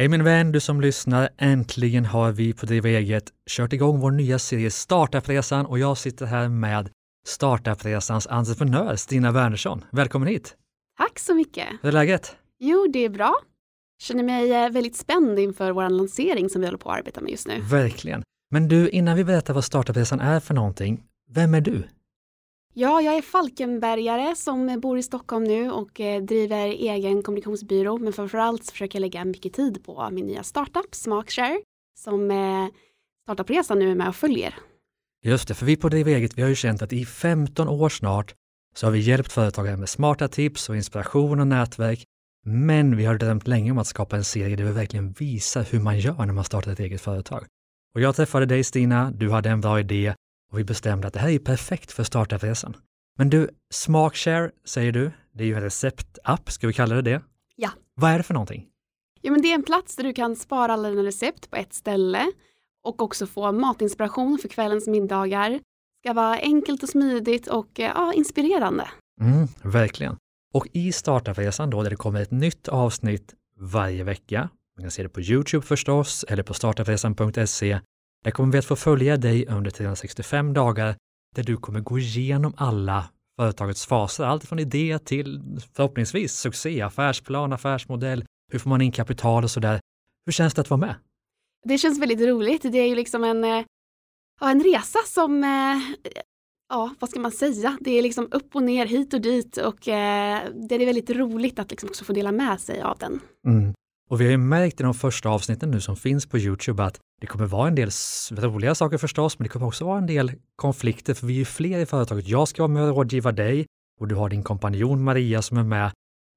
Hej min vän, du som lyssnar. Äntligen har vi på Driva eget kört igång vår nya serie Startupresan och jag sitter här med Startupresans entreprenör Stina Wernersson. Välkommen hit! Tack så mycket! Hur är läget? Jo, det är bra. Känner mig eh, väldigt spänd inför vår lansering som vi håller på att arbeta med just nu. Verkligen. Men du, innan vi berättar vad Startupresan är för någonting, vem är du? Ja, jag är Falkenbergare som bor i Stockholm nu och eh, driver egen kommunikationsbyrå. Men framförallt så försöker jag lägga mycket tid på min nya startup Smakshare som eh, Startupresan nu är med och följer. Just det, för vi på Driva eget, vi har ju känt att i 15 år snart så har vi hjälpt företagare med smarta tips och inspiration och nätverk. Men vi har drömt länge om att skapa en serie där vi verkligen visar hur man gör när man startar ett eget företag. Och jag träffade dig Stina, du hade en bra idé och vi bestämde att det här är perfekt för startupresan. Men du, Smakshare säger du, det är ju en receptapp, ska vi kalla det det? Ja. Vad är det för någonting? Ja, men det är en plats där du kan spara alla dina recept på ett ställe och också få matinspiration för kvällens middagar. Det ska vara enkelt och smidigt och eh, ja, inspirerande. Mm, verkligen. Och i startupresan då, där det kommer ett nytt avsnitt varje vecka, man kan se det på Youtube förstås, eller på startupresan.se, där kommer vi att få följa dig under 365 dagar, där du kommer gå igenom alla företagets faser, allt från idé till förhoppningsvis succé, affärsplan, affärsmodell, hur får man in kapital och sådär. Hur känns det att vara med? Det känns väldigt roligt. Det är ju liksom en, eh, ja, en resa som, eh, ja, vad ska man säga? Det är liksom upp och ner, hit och dit och eh, det är väldigt roligt att liksom också få dela med sig av den. Mm. Och vi har ju märkt i de första avsnitten nu som finns på Youtube att det kommer vara en del roliga saker förstås, men det kommer också vara en del konflikter, för vi är ju fler i företaget. Jag ska vara med och rådgiva dig och du har din kompanjon Maria som är med.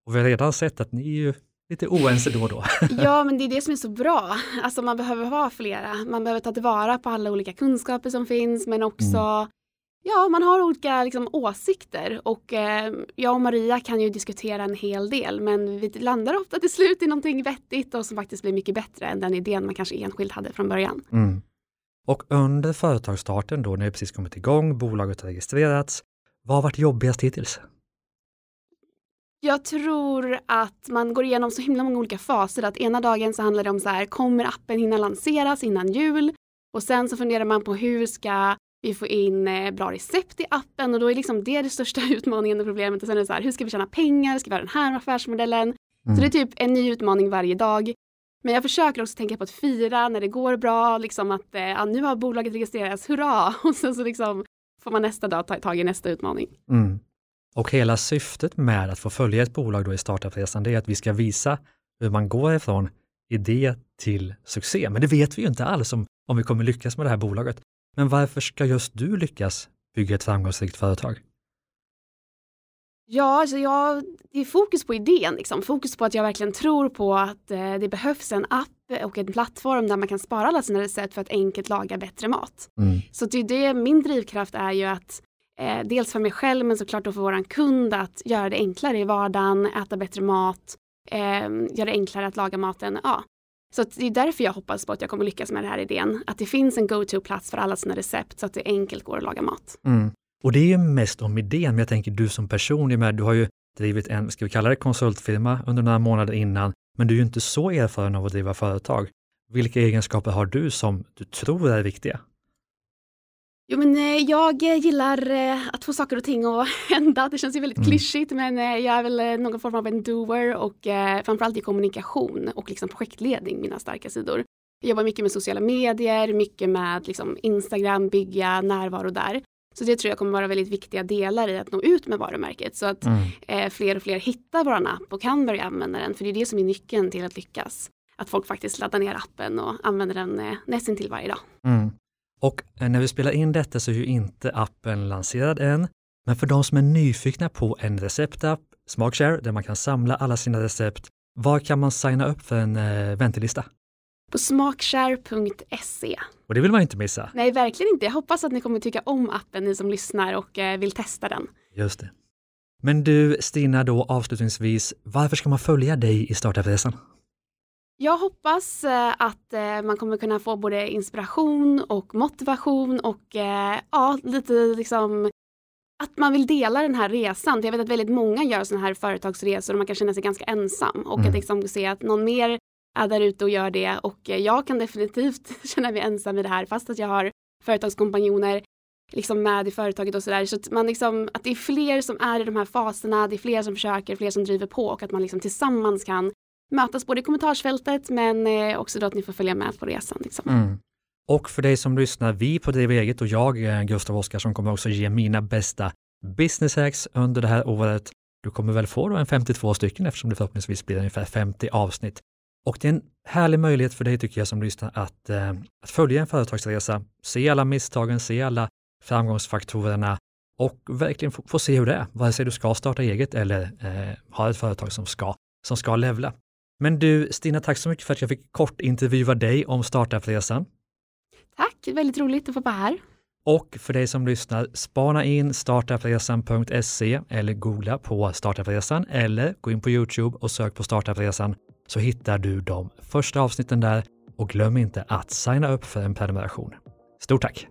Och vi har redan sett att ni är ju lite oense då och då. ja, men det är det som är så bra. Alltså man behöver vara flera. Man behöver ta tillvara på alla olika kunskaper som finns, men också mm. Ja, man har olika liksom, åsikter och eh, jag och Maria kan ju diskutera en hel del men vi landar ofta till slut i någonting vettigt och som faktiskt blir mycket bättre än den idén man kanske enskilt hade från början. Mm. Och under företagsstarten då, när det precis kommit igång, bolaget har registrerats, vad har varit jobbigast hittills? Jag tror att man går igenom så himla många olika faser. Att ena dagen så handlar det om så här, kommer appen hinna lanseras innan jul? Och sen så funderar man på hur ska vi får in eh, bra recept i appen och då är liksom det det största utmaningen och problemet. Och sen är det så här, hur ska vi tjäna pengar? Ska vi ha den här affärsmodellen? Mm. Så det är typ en ny utmaning varje dag. Men jag försöker också tänka på att fira när det går bra, liksom att eh, ja, nu har bolaget registrerats, hurra! Och sen så liksom får man nästa dag ta tag i nästa utmaning. Mm. Och hela syftet med att få följa ett bolag då i startupresan, det är att vi ska visa hur man går ifrån idé till succé. Men det vet vi ju inte alls om, om vi kommer lyckas med det här bolaget. Men varför ska just du lyckas bygga ett framgångsrikt företag? Ja, alltså jag, det är fokus på idén, liksom. fokus på att jag verkligen tror på att eh, det behövs en app och en plattform där man kan spara alla sina recept för att enkelt laga bättre mat. Mm. Så det, det, min drivkraft är ju att eh, dels för mig själv men såklart då för våran kund att göra det enklare i vardagen, äta bättre mat, eh, göra det enklare att laga maten. Ja, så det är därför jag hoppas på att jag kommer lyckas med den här idén. Att det finns en go-to-plats för alla sina recept så att det enkelt går att laga mat. Mm. Och det är ju mest om idén, men jag tänker du som person, med, du har ju drivit en, ska vi kalla det konsultfirma under några månader innan, men du är ju inte så erfaren av att driva företag. Vilka egenskaper har du som du tror är viktiga? Jo, men eh, jag gillar eh, att få saker och ting att hända. Det känns ju väldigt mm. klyschigt, men eh, jag är väl någon form av en doer och framförallt i kommunikation och liksom projektledning, mina starka sidor. Jag jobbar mycket med sociala medier, mycket med liksom Instagram, bygga närvaro där. Så det tror jag kommer vara väldigt viktiga delar i att nå ut med varumärket så att mm. fler och fler hittar vår app och kan börja använda den. För det är det som är nyckeln till att lyckas. Att folk faktiskt laddar ner appen och använder den eh, nästan till varje dag. Mm. Och eh, när vi spelar in detta så är ju inte appen lanserad än, men för de som är nyfikna på en receptapp, Smakshare, där man kan samla alla sina recept, var kan man signa upp för en eh, väntelista? På smakshare.se. Och det vill man inte missa. Nej, verkligen inte. Jag hoppas att ni kommer tycka om appen, ni som lyssnar och eh, vill testa den. Just det. Men du, Stina, då avslutningsvis, varför ska man följa dig i startuppresan? Jag hoppas eh, att eh, man kommer kunna få både inspiration och motivation och eh, ja, lite liksom att man vill dela den här resan. Jag vet att väldigt många gör sådana här företagsresor och man kan känna sig ganska ensam och mm. att liksom se att någon mer är där ute och gör det och jag kan definitivt känna mig ensam i det här fast att jag har företagskompanjoner liksom med i företaget och sådär. Så att, man liksom, att det är fler som är i de här faserna, det är fler som försöker, fler som driver på och att man liksom tillsammans kan mötas både i kommentarsfältet men eh, också då att ni får följa med på resan. Liksom. Mm. Och för dig som lyssnar, vi på Driv eget och jag, eh, Gustav Oskarsson, kommer också ge mina bästa business hacks under det här året. Du kommer väl få då en 52 stycken eftersom det förhoppningsvis blir ungefär 50 avsnitt. Och det är en härlig möjlighet för dig tycker jag som lyssnar att, eh, att följa en företagsresa, se alla misstagen, se alla framgångsfaktorerna och verkligen få, få se hur det är, vare sig du ska starta eget eller eh, har ett företag som ska, som ska levla. Men du Stina, tack så mycket för att jag fick kort intervjua dig om startupresan. Tack, väldigt roligt att få vara här. Och för dig som lyssnar, spana in startupresan.se eller googla på startupresan eller gå in på Youtube och sök på startupresan så hittar du de första avsnitten där och glöm inte att signa upp för en prenumeration. Stort tack!